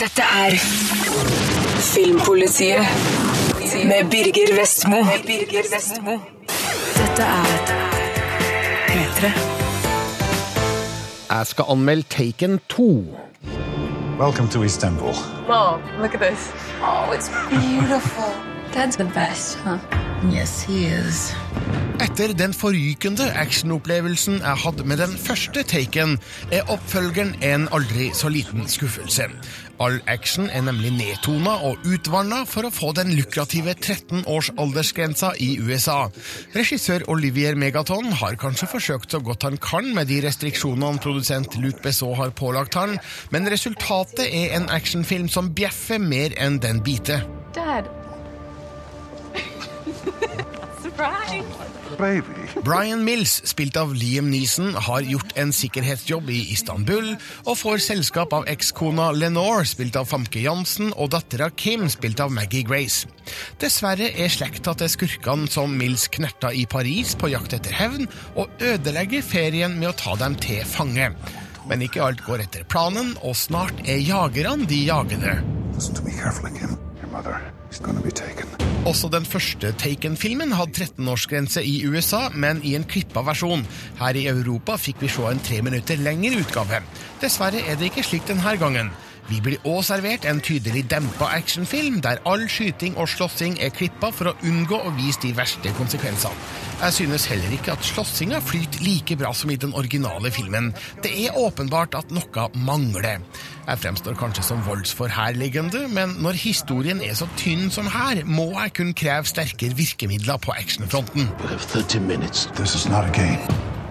Dette er Filmpolitiet med Birger Vestmo. Birger Vestmo. Dette er P3. Jeg skal anmelde Taken 2. Welcome to Istanbul. Mom, look at this. Oh, it's beautiful. Dad's the best, huh? Yes, he is. Etter den forrykende actionopplevelsen jeg hadde med den første Taken, er oppfølgeren en aldri så liten skuffelse. All action er nemlig nedtona og utvanna for å få den lukrative 13 års aldersgrensa i USA. Regissør Olivier Megaton har kanskje forsøkt så godt han kan med de restriksjonene produsent Luc Besson har pålagt han, men resultatet er en actionfilm som bjeffer mer enn den biter. Dad. Brian Mills, spilt av Liam Neeson, har gjort en sikkerhetsjobb i Istanbul og får selskap av ekskona Lenore, spilt av Famke Jansen, og dattera Kim, spilt av Maggie Grace. Dessverre er slekta til skurkene som Mills knerta i Paris på jakt etter hevn, og ødelegger ferien med å ta dem til fange. Men ikke alt går etter planen, og snart er jagerne de jagende. Listen to me carefully, Kim. Også den første Taken-filmen hadde 13-årsgrense i USA, men i en klippa versjon. Her i Europa fikk vi se en tre minutter lengre utgave. Dessverre er det ikke slik denne gangen. Vi blir også servert en tydelig dempa actionfilm, der all skyting og slåssing er klippa for å unngå å vise de verste konsekvensene. Jeg synes heller ikke at slåssinga flyter like bra som i den originale filmen. Det er åpenbart at noe mangler. Jeg fremstår kanskje som voldsforherligende, men når historien er så tynn som her, må jeg kun kreve sterkere virkemidler på actionfronten.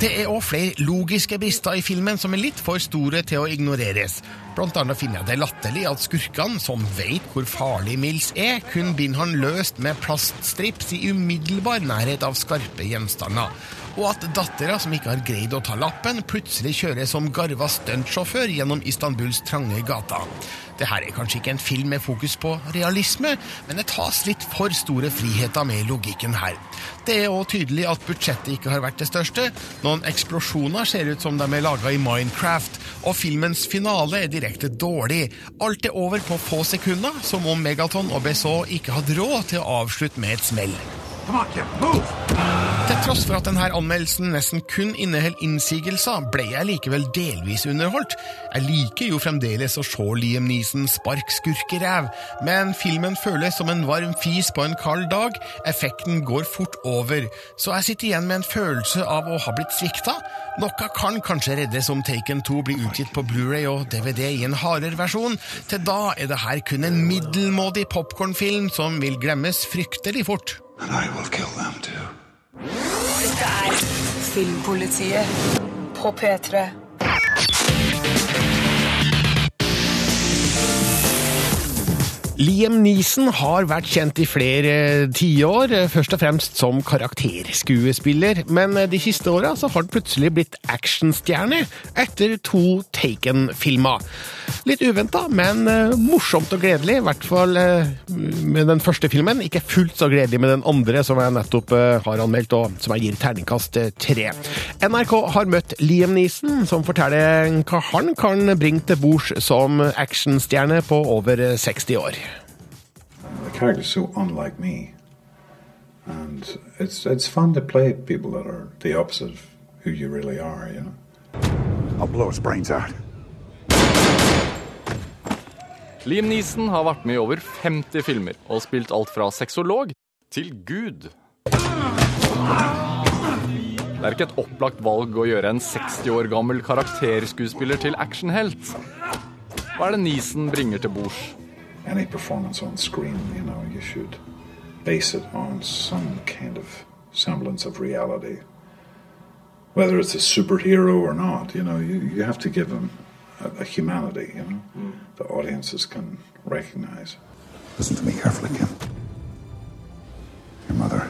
You have 30 minutes. This is not a game. Det er òg flere logiske brister i filmen som er litt for store til å ignoreres. Blant annet finner jeg det latterlig at skurkene, som vet hvor farlig Mills er, kun binder han løst med plaststrips i umiddelbar nærhet av skarpe gjenstander. Og at dattera, som ikke har greid å ta lappen, plutselig kjører som garva stuntsjåfør gjennom Istanbuls trange gater. Det her er kanskje ikke en film med fokus på realisme, men det tas litt for store friheter med logikken her. Det er òg tydelig at budsjettet ikke har vært det største. Noen eksplosjoner ser ut som de er laga i Minecraft, og filmens finale er direkte dårlig. Alt er over på få sekunder, som om Megaton og B.S.O. ikke hadde råd til å avslutte med et smell. Come on, Kim. Move. Til tross for at denne anmeldelsen nesten kun inneholder innsigelser, ble jeg likevel delvis underholdt. Jeg liker jo fremdeles å se Liam Neeson spark skurkeræv, men filmen føles som en varm fis på en kald dag. Effekten går fort over, så jeg sitter igjen med en følelse av å ha blitt svikta. Noe kan kanskje reddes om Taken 2 blir utgitt på Blu-ray og DVD i en hardere versjon. Til da er det her kun en middelmådig popkornfilm som vil glemmes fryktelig fort. And I will kill them too. Dette er Filmpolitiet på P3. Liam Neeson har vært kjent i flere tiår, først og fremst som karakterskuespiller, men de siste åra har han plutselig blitt actionstjerne etter to Taken-filmer. Litt uventa, men eh, morsomt og gledelig, i hvert fall eh, med den første filmen. Ikke fullt så gledelig med den andre, som jeg nettopp eh, har anmeldt, og som jeg gir terningkast eh, tre. NRK har møtt Liam Neeson, som forteller hva han kan bringe til bords som actionstjerne på over 60 år. The character's so unlike me. And it's it's fun to play people that are the opposite of who you really are, you know. I'll blow his brains out. Liam Neeson har vært med i over 50 filmer og spilt alt fra sexolog til gud. Det er ikke et opplagt valg å gjøre en 60 år gammel karakterskuespiller til actionhelt. Hva er det Neeson bringer til bords? Any performance on screen, you know, you should base it on some kind of semblance of reality. Whether it's a superhero or not, you know, you, you have to give them a, a humanity, you know, hmm. the audiences can recognize. Listen to me carefully, Kim. Your mother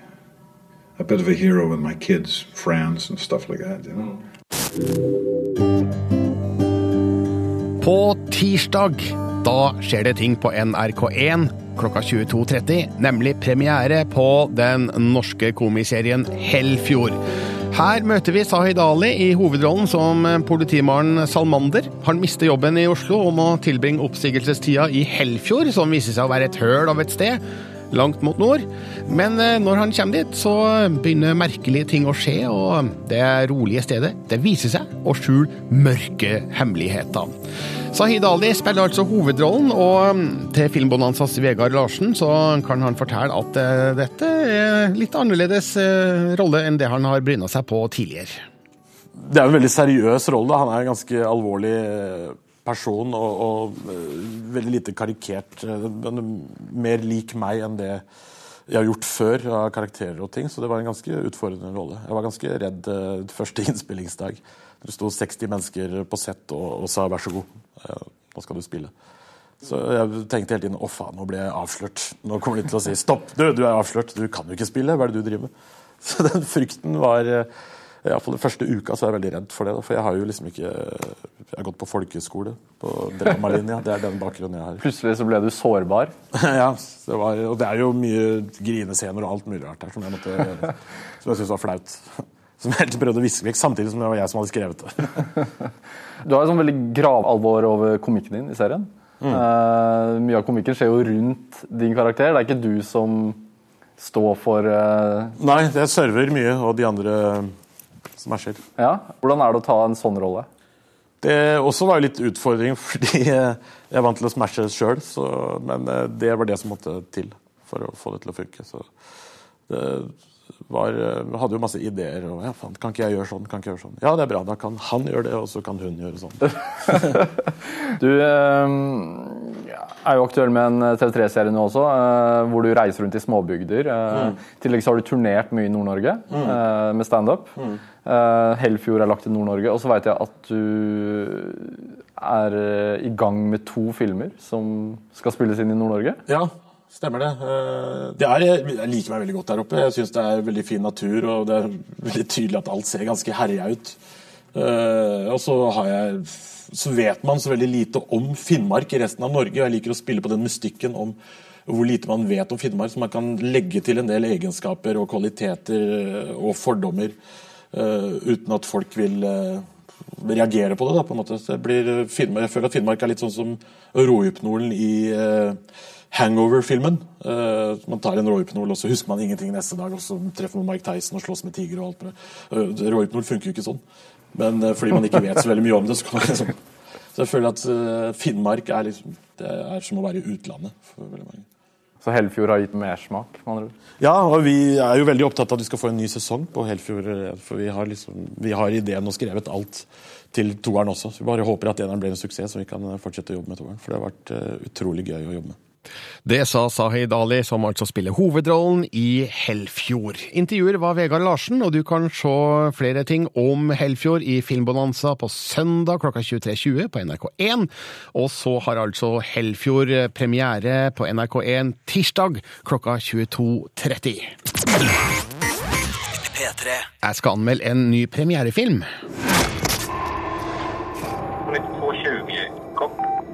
a bit of a hero with my kids, friends, and stuff like that, you know. På tirsdag da skjer det ting på NRK1 klokka 22.30, nemlig premiere på den norske komiserien Hellfjord. Her møter vi Sahid Ali i hovedrollen som politimannen Salmander. Han mister jobben i Oslo og må tilbringe oppsigelsestida i Hellfjord, som viser seg å være et høl av et sted langt mot nord. Men eh, når han kommer dit, så begynner merkelige ting å skje, og det rolige stedet det viser seg å skjule mørke hemmeligheter. Sahid Ali spiller altså hovedrollen, og til Filmbonanzas Vegard Larsen så kan han fortelle at eh, dette er litt annerledes eh, rolle enn det han har bryna seg på tidligere. Det er en veldig seriøs rolle. Han er en ganske alvorlig person og, og veldig lite karikert. Men mer lik meg enn det jeg har gjort før av karakterer og ting. Så det var en ganske utfordrende rolle. Jeg var ganske redd uh, første innspillingsdag. Det sto 60 mennesker på sett og, og sa 'vær så god, nå skal du spille'. Så jeg tenkte hele tiden 'å faen, nå ble jeg avslørt'. Nå kommer de til å si 'stopp, du, du er avslørt, du kan jo ikke spille', hva er det du driver med? Så den frykten var uh, Iallfall den første uka så er jeg veldig redd for det. For jeg har jo liksom ikke Jeg har gått på folkeskole på dramalinja. Det er den bakgrunnen jeg har. Plutselig så ble du sårbar? ja. Det var, og det er jo mye grinescener og alt mulig rart her som jeg, måtte, som jeg syntes var flaut. Som jeg helt prøvde å viske vekk, samtidig som det var jeg som hadde skrevet det. du har jo sånn veldig gravalvor over komikken din i serien. Mm. Uh, mye av komikken skjer jo rundt din karakter. Det er ikke du som står for uh... Nei, jeg server mye, og de andre Smasher. Ja, Hvordan er det å ta en sånn rolle? Det også var litt utfordring, fordi jeg er vant til å smashe sjøl. Men eh, det var det som måtte til for å få det til å funke. Så det var, eh, hadde jo masse ideer. og ja, fan, Kan ikke jeg gjøre sånn? Kan ikke jeg gjøre sånn? Ja, det er bra. Da kan han gjøre det, og så kan hun gjøre sånn. du eh, er jo aktuell med en TV3-serie nå også, eh, hvor du reiser rundt i småbygder. Eh, mm. I tillegg så har du turnert mye i Nord-Norge mm. Eh, med standup. Mm. Eh, Hellfjord er lagt til Nord-Norge. Og så veit jeg at du er i gang med to filmer som skal spilles inn i Nord-Norge. Ja, Stemmer det. Eh, det er, jeg liker meg veldig godt der oppe. Jeg syns det er veldig fin natur, og det er veldig tydelig at alt ser ganske herja ut. Eh, og så, jeg, så vet man så veldig lite om Finnmark i resten av Norge. og Jeg liker å spille på den mystikken om hvor lite man vet om Finnmark, så man kan legge til en del egenskaper og kvaliteter eh, og fordommer uten at folk vil reagere på det. Da, på en måte. Blir, jeg føler at Finnmark er litt sånn som Rohypnolen i Hangover-filmen. Uh, man tar en råhypnol, og så husker man ingenting neste dag. Og så treffer man Mike Tyson og slåss med tiger og alt. Uh, råhypnol funker jo ikke sånn. Men uh, fordi man ikke vet så veldig mye om det, så kan man liksom Så jeg føler at uh, Finnmark er, liksom, det er som å være i utlandet for veldig mange. Så Helfjord har gitt mersmak? Ja, og vi er jo veldig opptatt av at vi skal få en ny sesong på Helfjord. For vi har, liksom, vi har ideen og skrevet alt til toeren også. Så vi bare håper at eneren blir en suksess, så vi kan fortsette å jobbe med toeren. For det har vært utrolig gøy å jobbe med. Det sa Sahid Ali, som altså spiller hovedrollen i Hellfjord. Intervjuer var Vegard Larsen, og du kan se flere ting om Hellfjord i Filmbonanza på søndag klokka 23.20 på NRK1. Og så har altså Hellfjord premiere på NRK1 tirsdag klokka 22.30. Jeg skal anmelde en ny premierefilm.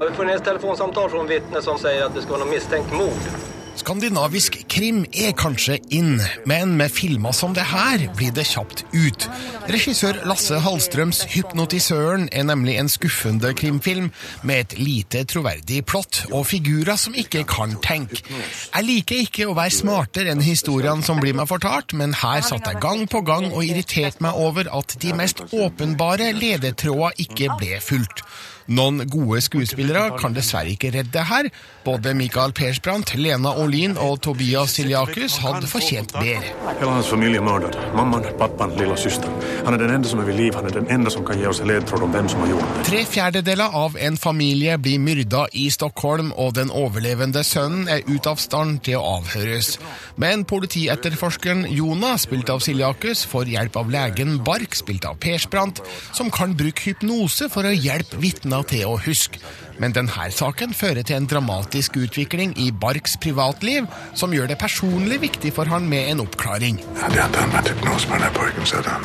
Har funnet et telefonsamtale fra en vitne som sier at det skal være noe mistenkt mord. Skandinavisk krim er kanskje inn, men med filmer som det her blir det kjapt ut. Regissør Lasse Hallstrøms 'Hypnotisøren' er nemlig en skuffende krimfilm med et lite troverdig plott og figurer som ikke kan tenke. Jeg liker ikke å være smartere enn historiene som blir meg fortalt, men her satt jeg gang på gang og irriterte meg over at de mest åpenbare ledetråder ikke ble fulgt. Noen gode skuespillere kan dessverre ikke redde her. Både Michael Persbrandt, Lena Olin og Tobias Siliakus hadde fortjent bedre. Hele hans familie myrdet. Mammaen, pappaen, lillesøsteren. Han er den eneste som er ved liv. Han er den eneste som kan gi oss ledtråd om hvem som har gjort det. Tre fjerdedeler av en familie blir myrda i Stockholm, og den overlevende sønnen er ute av stand til å avhøres. Men politietterforskeren Jonah, spilt av Siliakus, får hjelp av legen Bark, spilt av Persbrandt, som kan bruke hypnose for å hjelpe vitner egna til å huske. Men denne saken fører til en dramatisk utvikling i Barks privatliv, som gjør det personlig viktig for han med en oppklaring. Hadde jeg hatt den med hypnos på den parken, så hadde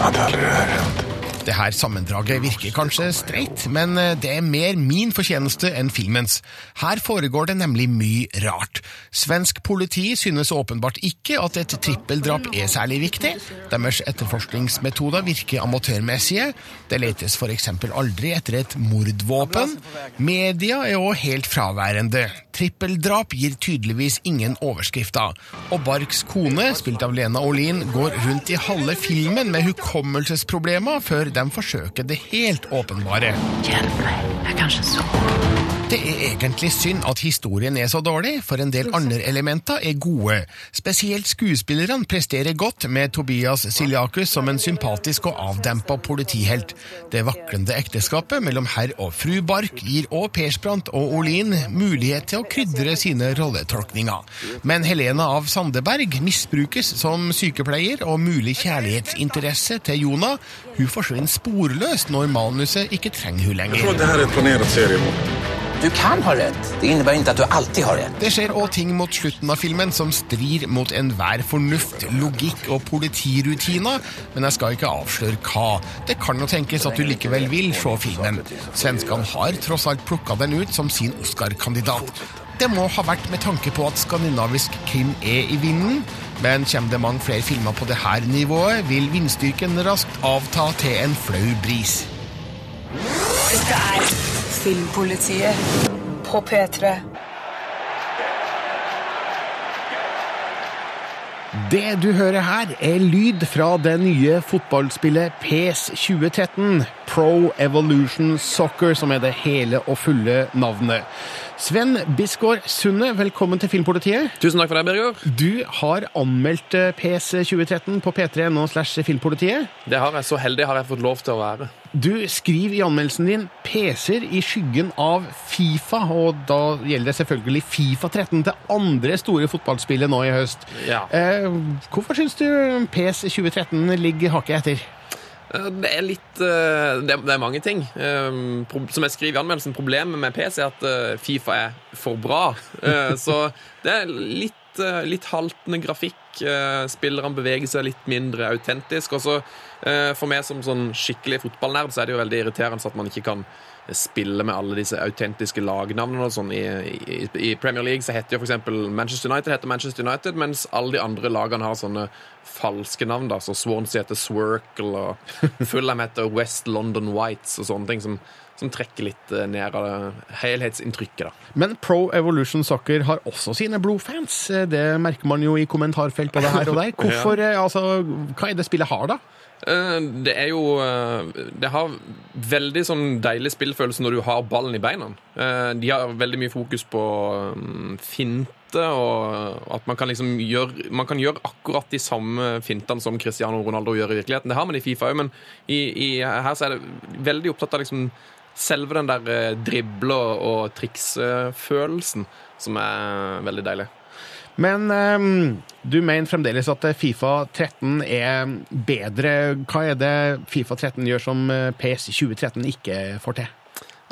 hade aldri hänt. Det her sammendraget virker kanskje streit, men eh, det er mer min fortjeneste enn filmens. Her foregår det nemlig mye rart. Svensk politi synes åpenbart ikke at et trippeldrap er særlig viktig. Deres etterforskningsmetoder virker amatørmessige. Det letes f.eks. aldri etter et mordvåpen. Media er òg helt fraværende. Trippeldrap gir tydeligvis ingen overskrifter. Og Barks kone, spilt av Lena Olin, går rundt i halve filmen med hukommelsesproblemer før de forsøker det helt åpenbare. Hjelp meg, jeg kan ikke sov. Det er egentlig synd at historien er så dårlig, for en del andre elementer er gode. Spesielt skuespillerne presterer godt, med Tobias Siliakus som en sympatisk og avdempa politihelt. Det vaklende ekteskapet mellom herr og fru Bark gir òg Persbrandt og Olin mulighet til å krydre sine rolletolkninger. Men Helena av Sandeberg misbrukes som sykepleier, og mulig kjærlighetsinteresse til Jonah hun forsvinner sporløst når manuset ikke trenger hun lenger. Jeg tror att det her er ett planert seriemord. Du kan ha rett. Det innebærer ikke at du alltid har rett. Det skjer òg ting mot slutten av filmen som strir mot enhver fornuft, logikk og politirutiner, men jeg skal ikke avsløre hva. Det kan jo tenkes at du likevel vil se filmen. Svenskene har tross alt plukka den ut som sin Oscar-kandidat. Det må ha vært med tanke på at skandinavisk krim er i vinden, men kommer det mange flere filmer på det her nivået, vil vindstyrken raskt avta til en flau bris. Dette er Filmpolitiet på P3. Det du hører her, er lyd fra det nye fotballspillet PES 2013, Pro Evolution Soccer, som er det hele og fulle navnet. Sven Bisgaard Sunde, velkommen til Filmpolitiet. Tusen takk for det, Birger. Du har anmeldt PS 2013 på p3.no slash filmpolitiet. Det har jeg. Så heldig har jeg fått lov til å være. Du skriver i anmeldelsen din PC-er i skyggen av Fifa, og da gjelder det selvfølgelig Fifa 13, det andre store fotballspillet nå i høst. Ja. Eh, hvorfor syns du PS 2013 ligger hakket etter? Eh, Det er litt eh, Det er, mange ting. Eh, Som jeg skriver i anmeldelsen, problemet med PC er at Fifa er for bra. Så det er litt, litt haltende grafikk. Eh, Spillerne beveger seg litt mindre autentisk. Og så eh, for meg som sånn skikkelig fotballnerd, så er det jo veldig irriterende at man ikke kan spille med alle disse autentiske lagnavnene og sånn. I, i, I Premier League så heter jo eksempel Manchester United heter Manchester United, mens alle de andre lagene har sånne falske navn. da, så Swansea heter Swirkle, og Fulham heter West London Whites og sånne ting som, som trekker litt eh, ned av det helhetsinntrykket. da. Men Pro Evolution Soccer har også sine blodfans. Eh, Det merker man jo i kommentarfelt både her og der. Hvorfor, ja. altså, hva er det spillet har, da? Eh, Det er jo eh, Det har veldig sånn deilig spillfølelse når du har ballen i beina. Eh, De har veldig mye fokus på mm, finte, og at man kan liksom gjøre Man kan gjøre akkurat de samme fintene som Cristiano Ronaldo gjør i virkeligheten. Det har man i Fifa òg, men i, i, her så er det veldig opptatt av liksom selve den der eh, drible- og triksfølelsen, som er veldig deilig. Men um, du mener fremdeles at eh, Fifa 13 er bedre. Hva er det Fifa 13 gjør som eh, PS 2013 ikke får til?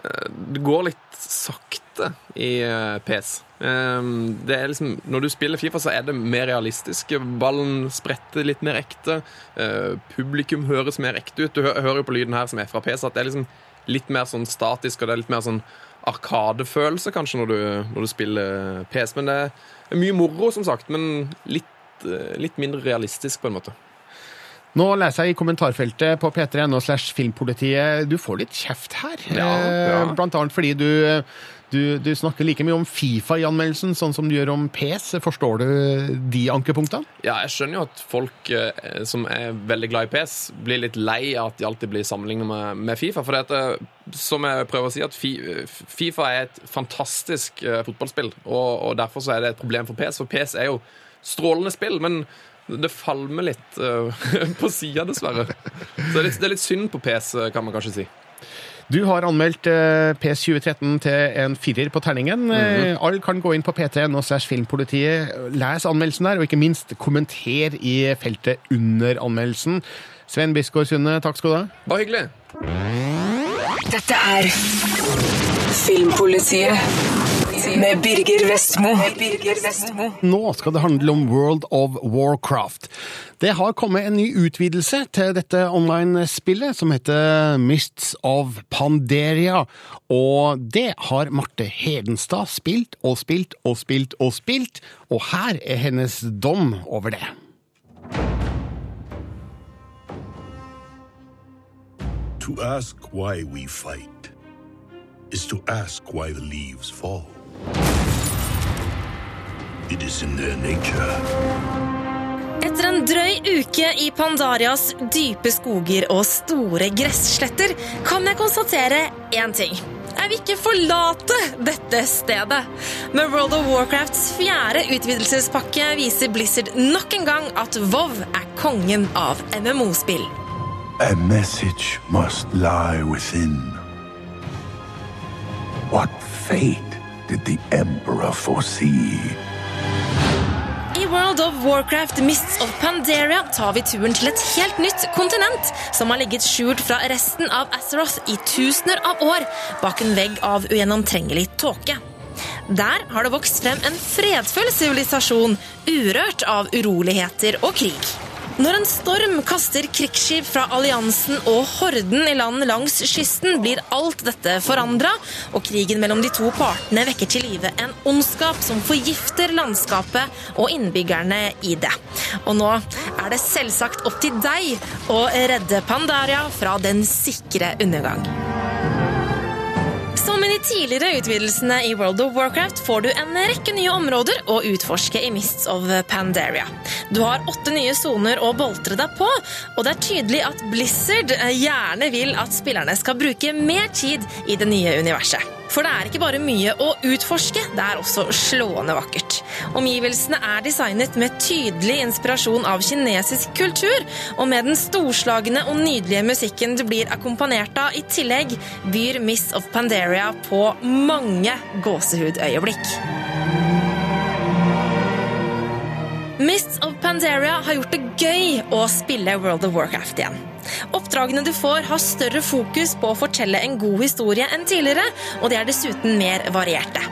det går litt sakte i PS. Um, Det er liksom, når du spiller Fifa, så er det mer realistisk. Ballen spretter litt mer ekte. Publikum høres mer ekte ut. Du hører jo på lyden her som er fra PS, at det er liksom litt mer sånn statisk, og det er litt mer sånn arkadefølelse kanskje når du, når du spiller PS. Men det er mye moro, som sagt, men litt, eh, litt mindre realistisk på en måte. Nå leser jeg i kommentarfeltet på p3.no slash filmpolitiet. Du får litt kjeft her. Ja, Eh, ja. Blant annet fordi du, du, du snakker like mye om Fifa i anmeldelsen, sånn som du gjør om PS. Forstår du de ankepunktene? Ja, jeg skjønner jo at folk eh, som er veldig glad i PS, blir litt lei av at de alltid blir sammenlignet med, med Fifa. For det at, som jeg prøver å si, at fi, Fifa er et fantastisk eh, fotballspill. Og, og derfor så er det et problem for PS, for PS er jo strålende spill. men det falmer litt eh, på sida, dessverre. Så det er, litt, det er litt synd på PS, kan man kanskje si. Du har anmeldt eh, PS 2013 til en firer på terningen. Eh, Alle kan gå inn på p3.no slash filmpolitiet, les anmeldelsen der, og ikke minst kommenter i feltet under anmeldelsen. Sven Bisgaard Sunde, takk skal du ha. Bare hyggelig. Dette er Filmpolitiet med Birger Vestmo. Nå skal det handle om World of Warcraft. Det har kommet en ny utvidelse til dette online-spillet som heter Mists of Panderia. Og det har Marte Hedenstad spilt og spilt og spilt og spilt, og her er hennes dom over det. To ask why we fight is to ask why the leaves fall. It is in their nature. Etter en drøy uke i Pandarias dype skoger og store gressletter kan jeg konstatere én ting. Jeg vil ikke forlate dette stedet. Med World of Warcrafts fjerde utvidelsespakke viser Blizzard nok en gang at WoW er kongen av MMO-spill. A message must lie within. What fate did the Emperor foresee? I World of Warcraft Mists of Pandaria tar vi turen til et helt nytt kontinent som har ligget skjult fra resten av Azeroth i tusener av år bak en vegg av ugjennomtrengelig tåke. Der har det vokst frem en fredfull sivilisasjon, urørt av uroligheter og krig. Når en storm kaster krigsskip fra alliansen og horden i land langs kysten, blir alt dette forandra, og krigen mellom de to partene vekker til live en ondskap som forgifter landskapet og innbyggerne i det. Og nå er det selvsagt opp til deg å redde Pandaria fra den sikre undergang. De tidligere utvidelsene i World of Warcraft får du en rekke nye områder å utforske i Mists of Pandaria. Du har åtte nye soner å boltre deg på, og det er tydelig at Blizzard gjerne vil at spillerne skal bruke mer tid i det nye universet. For det er ikke bare mye å utforske, det er også slående vakkert. Omgivelsene er designet med tydelig inspirasjon av kinesisk kultur, og med den storslagne og nydelige musikken du blir akkompagnert av i tillegg, byr Miss of Pandaria på mange gåsehudøyeblikk. Mists of Pandaria har gjort det gøy å spille World of Warcraft igjen. Oppdragene du får, har større fokus på å fortelle en god historie enn tidligere, og de er dessuten mer varierte.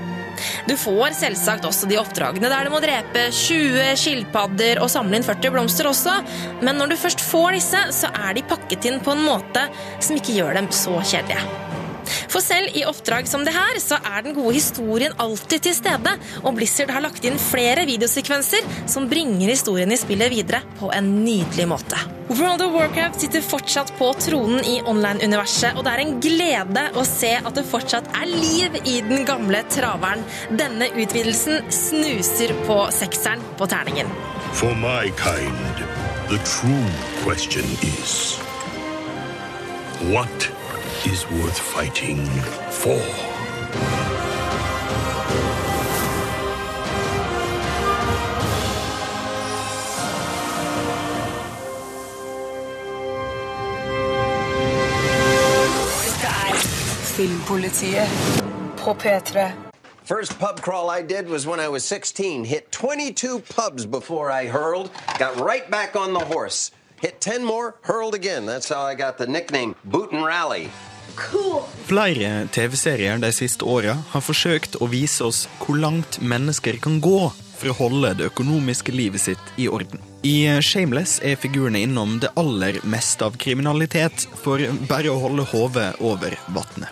Du får selvsagt også de oppdragene der du må drepe 20 skilpadder og samle inn 40 blomster også, men når du først får disse, så er de pakket inn på en måte som ikke gjør dem så kjedelige. For selv i oppdrag som det her, så er den gode historien alltid til stede, og Blizzard har lagt inn flere videosekvenser som bringer historien i spillet videre på en nydelig måte. World of Warcraft sitter fortsatt på tronen i online-universet, og det er en glede å se at det fortsatt er liv i den gamle traveren. Denne utvidelsen snuser på sekseren på terningen. For my kind, the true question is what is worth fighting for? Filmpolitiet på P3. First pub crawl I did was when I was 16. Hit 22 pubs before I hurled. Got right back on the horse. Hit 10 more, hurled again. That's how I got the nickname Boot and Rally. Flere TV-serier de siste åra har forsøkt å vise oss hvor langt mennesker kan gå for å holde det økonomiske livet sitt i orden. I Shameless er figurene innom det aller meste av kriminalitet for bare å holde hodet over vannet.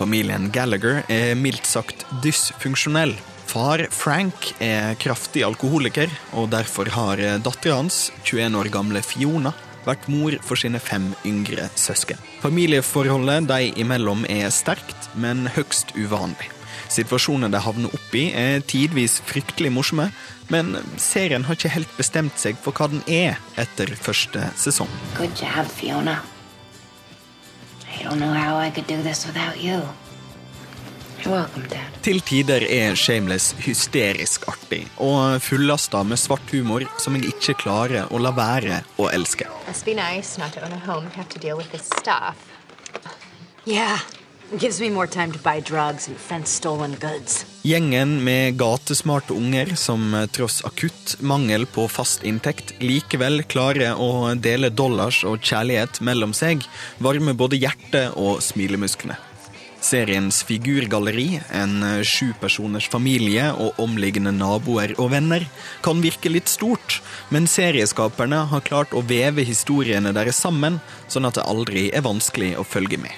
Familien Gallagher er mildt sagt dysfunksjonell. Far Frank er kraftig alkoholiker, og derfor har dattera hans, 21 år gamle Fiona, vært mor for sine fem yngre søsken. Familieforholdet de imellom er sterkt, men høgst uvanlig. Situasjonen de havner opp i, er tidvis fryktelig morsomme, men serien har ikke helt bestemt seg for hva den er etter første sesong. Good job, Fiona. I don't know how I could do this without you. Welcome, Til tider er Shameless hysterisk artig, og fullasta med svart humor som jeg ikke klarer å la være å elske. Nice. Yeah. Gjengen med gatesmarte unger som tross akutt mangel på fast inntekt likevel klarer å dele dollars og kjærlighet mellom seg, varmer både hjertet og smilemusklene. Seriens figurgalleri, en sju sjupersoners familie og omliggende naboer og venner, kan virke litt stort, men serieskaperne har klart å veve historiene deres sammen, sånn at det aldri er vanskelig å følge med.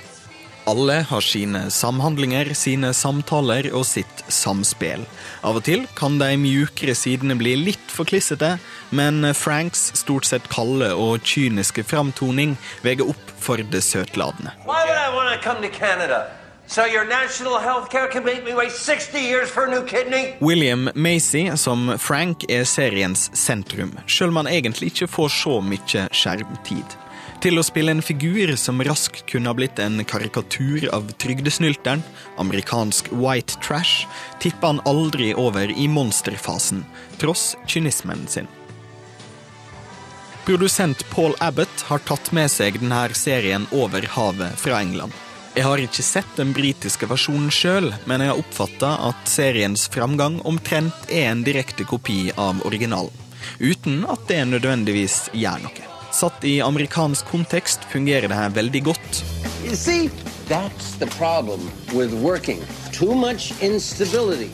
Alle har sine samhandlinger, sine samtaler og sitt samspill. Av og til kan de mjukere sidene bli litt for klissete, men Franks stort sett kalde og kyniske framtoning veger opp for det søtladende. Why would I komme til Canada? So your national health care can make me wait 60 years for a new kidney? William Macy som Frank er seriens sentrum, sjøl om han egentlig ikke får så mye skjermtid. Til å spille en figur som raskt kunne ha blitt en karikatur av trygdesnylteren, amerikansk white trash, tippa han aldri over i monsterfasen, tross kynismen sin. Produsent Paul Abbott har tatt med seg denne serien over havet fra England. Jeg har ikke sett den britiske versjonen sjøl, men jeg har oppfatta at seriens framgang omtrent er en direkte kopi av originalen, uten at det nødvendigvis gjør noe. Satt i amerikansk kontekst fungerer det her veldig godt. See.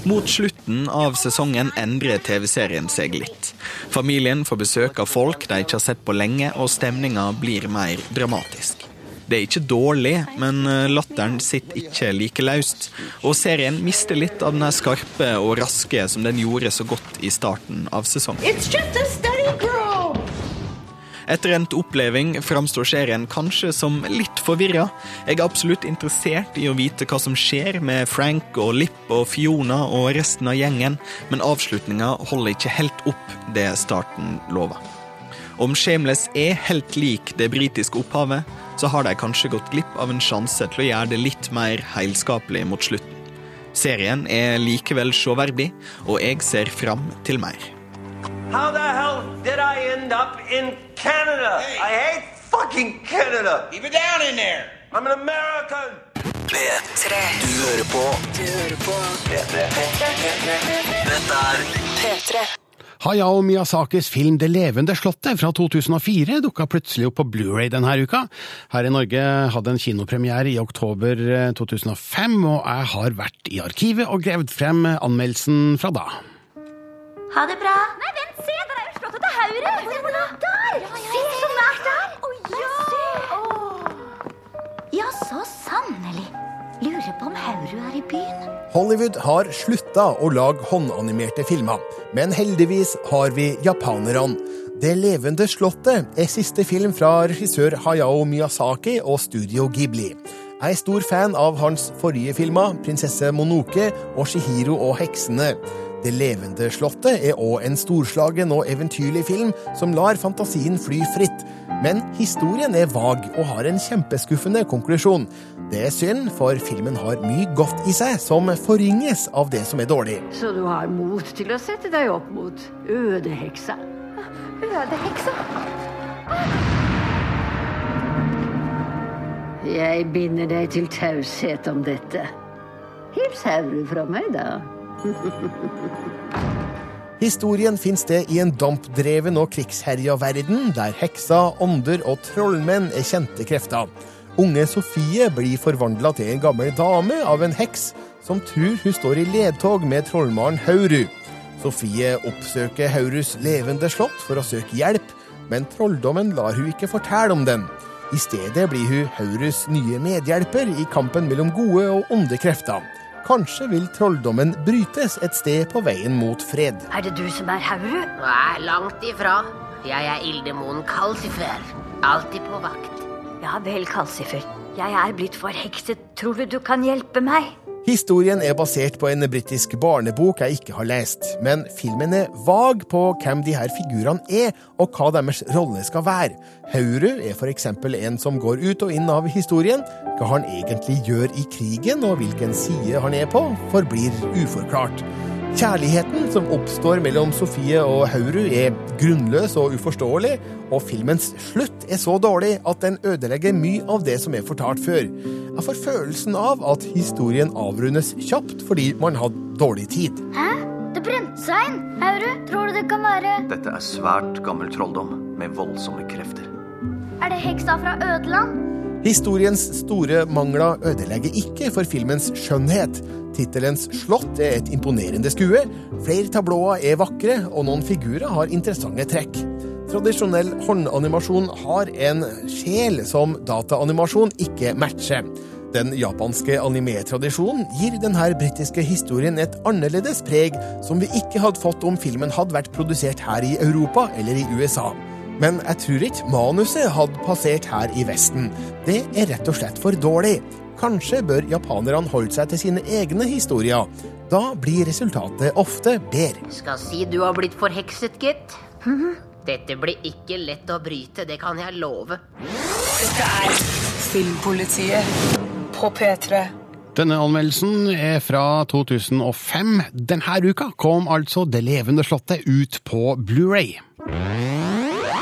Mot slutten av sesongen endrer TV-serien seg litt. Familien får besøk av folk de ikke har sett på lenge, og stemninga blir mer dramatisk. Det er ikke dårlig, men eh, latteren sitter ikke like løst. Og serien mister litt av den her skarpe og raske som den gjorde så godt i starten av sesongen. It's just a study group! Etter endt oppleving framstår serien kanskje som litt forvirra. Jeg er absolutt interessert i å vite hva som skjer med Frank og Lipp og Fiona og resten av gjengen, men avslutninga holder ikke helt opp det starten lover. Om Shameless er helt lik det britiske opphavet, så har de kanskje gått glipp av en sjanse til å gjøre det litt mer heilskapelig mot slutten. Serien er likevel sjåverdig, og jeg ser fram til mer. How the hell did I end up in Canada? I hate fucking Canada. Keep it down in there. I'm an American. P3. Du hører på. Du hører på. Dette er P3. Hayao Miyazakis film Det levende slottet fra 2004 dukka plutselig opp på Blu-ray denne uka. Her i Norge hadde en kinopremiere i oktober eh, 2005, og jeg har vært i arkivet og gravd frem anmeldelsen fra da. Ha det bra. Nei, vent, se! Der er jo slottet til Haure. Se på det. Der! Se så nært der. Å, ja. Ja, så sannelig. Lurer på om Haurud er i byen. Hollywood har slutta å lage håndanimerte filmer, men heldigvis har vi japanerne. Det levende slottet er siste film fra regissør Hayao Miyazaki og Studio Ghibli. Jeg er stor fan av hans forrige filmer, 'Prinsesse Monoke' og 'Shihiro og heksene'. Det levende slottet er òg en storslagen og eventyrlig film som lar fantasien fly fritt. Men historien er vag og har en kjempeskuffende konklusjon. Det er synd, for filmen har mye godt i seg som forringes av det som er dårlig. Så du har mot til å sette deg opp mot ødeheksa? Ødeheksa? Jeg binder deg til taushet om dette. Hils Hauru fra meg, da. Historien finner sted i en dampdreven og krigsherja verden, der hekser, ånder og trollmenn er kjente krefter. Unge Sofie blir forvandla til en gammel dame av en heks som tror hun står i ledtog med trollmannen Hauru. Sofie oppsøker Haurus levende slott for å søke hjelp, men trolldommen lar hun ikke fortelle om den. I stedet blir hun Haurus nye medhjelper i kampen mellom gode og onde krefter. Kanskje vil trolldommen brytes et sted på veien mot fred. Er det du som er Haurud? Nei, langt ifra. Jeg er ildemonen Kalsifer. Alltid på vakt. Ja vel, Kalsifer. Jeg er blitt forhekset. Tror du du kan hjelpe meg? Historien er basert på en britisk barnebok jeg ikke har lest, men filmen er vag på hvem de her figurene er, og hva deres rolle skal være. Hauru er f.eks. en som går ut og inn av historien. Hva han egentlig gjør i krigen, og hvilken side han er på, forblir uforklart. Kjærligheten som oppstår mellom Sofie og Hauru er grunnløs og uforståelig, og filmens slutt er så dårlig at den ødelegger mye av det som er fortalt før. Jeg får følelsen av at historien avrundes kjapt fordi man hadde dårlig tid. Hæ? Det brente seg inn. Hauru, tror du det kan være Dette er svært gammel trolldom med voldsomme krefter. Er det heksa fra Ødeland? Historiens store mangler ødelegger ikke for filmens skjønnhet. Tittelens Slott er et imponerende skue, flere tablåer er vakre, og noen figurer har interessante trekk. Tradisjonell håndanimasjon har en sjel som dataanimasjon ikke matcher. Den japanske anime-tradisjonen gir denne britiske historien et annerledes preg som vi ikke hadde fått om filmen hadde vært produsert her i Europa eller i USA. Men jeg tror ikke manuset hadde passert her i Vesten. Det er rett og slett for dårlig. Kanskje bør japanerne holde seg til sine egne historier. Da blir resultatet ofte bedre. Skal si du har blitt forhekset, gitt. Dette blir ikke lett å bryte, det kan jeg love. Dette er Filmpolitiet på P3. Denne anmeldelsen er fra 2005. Denne uka kom altså Det levende slottet ut på Blu-ray.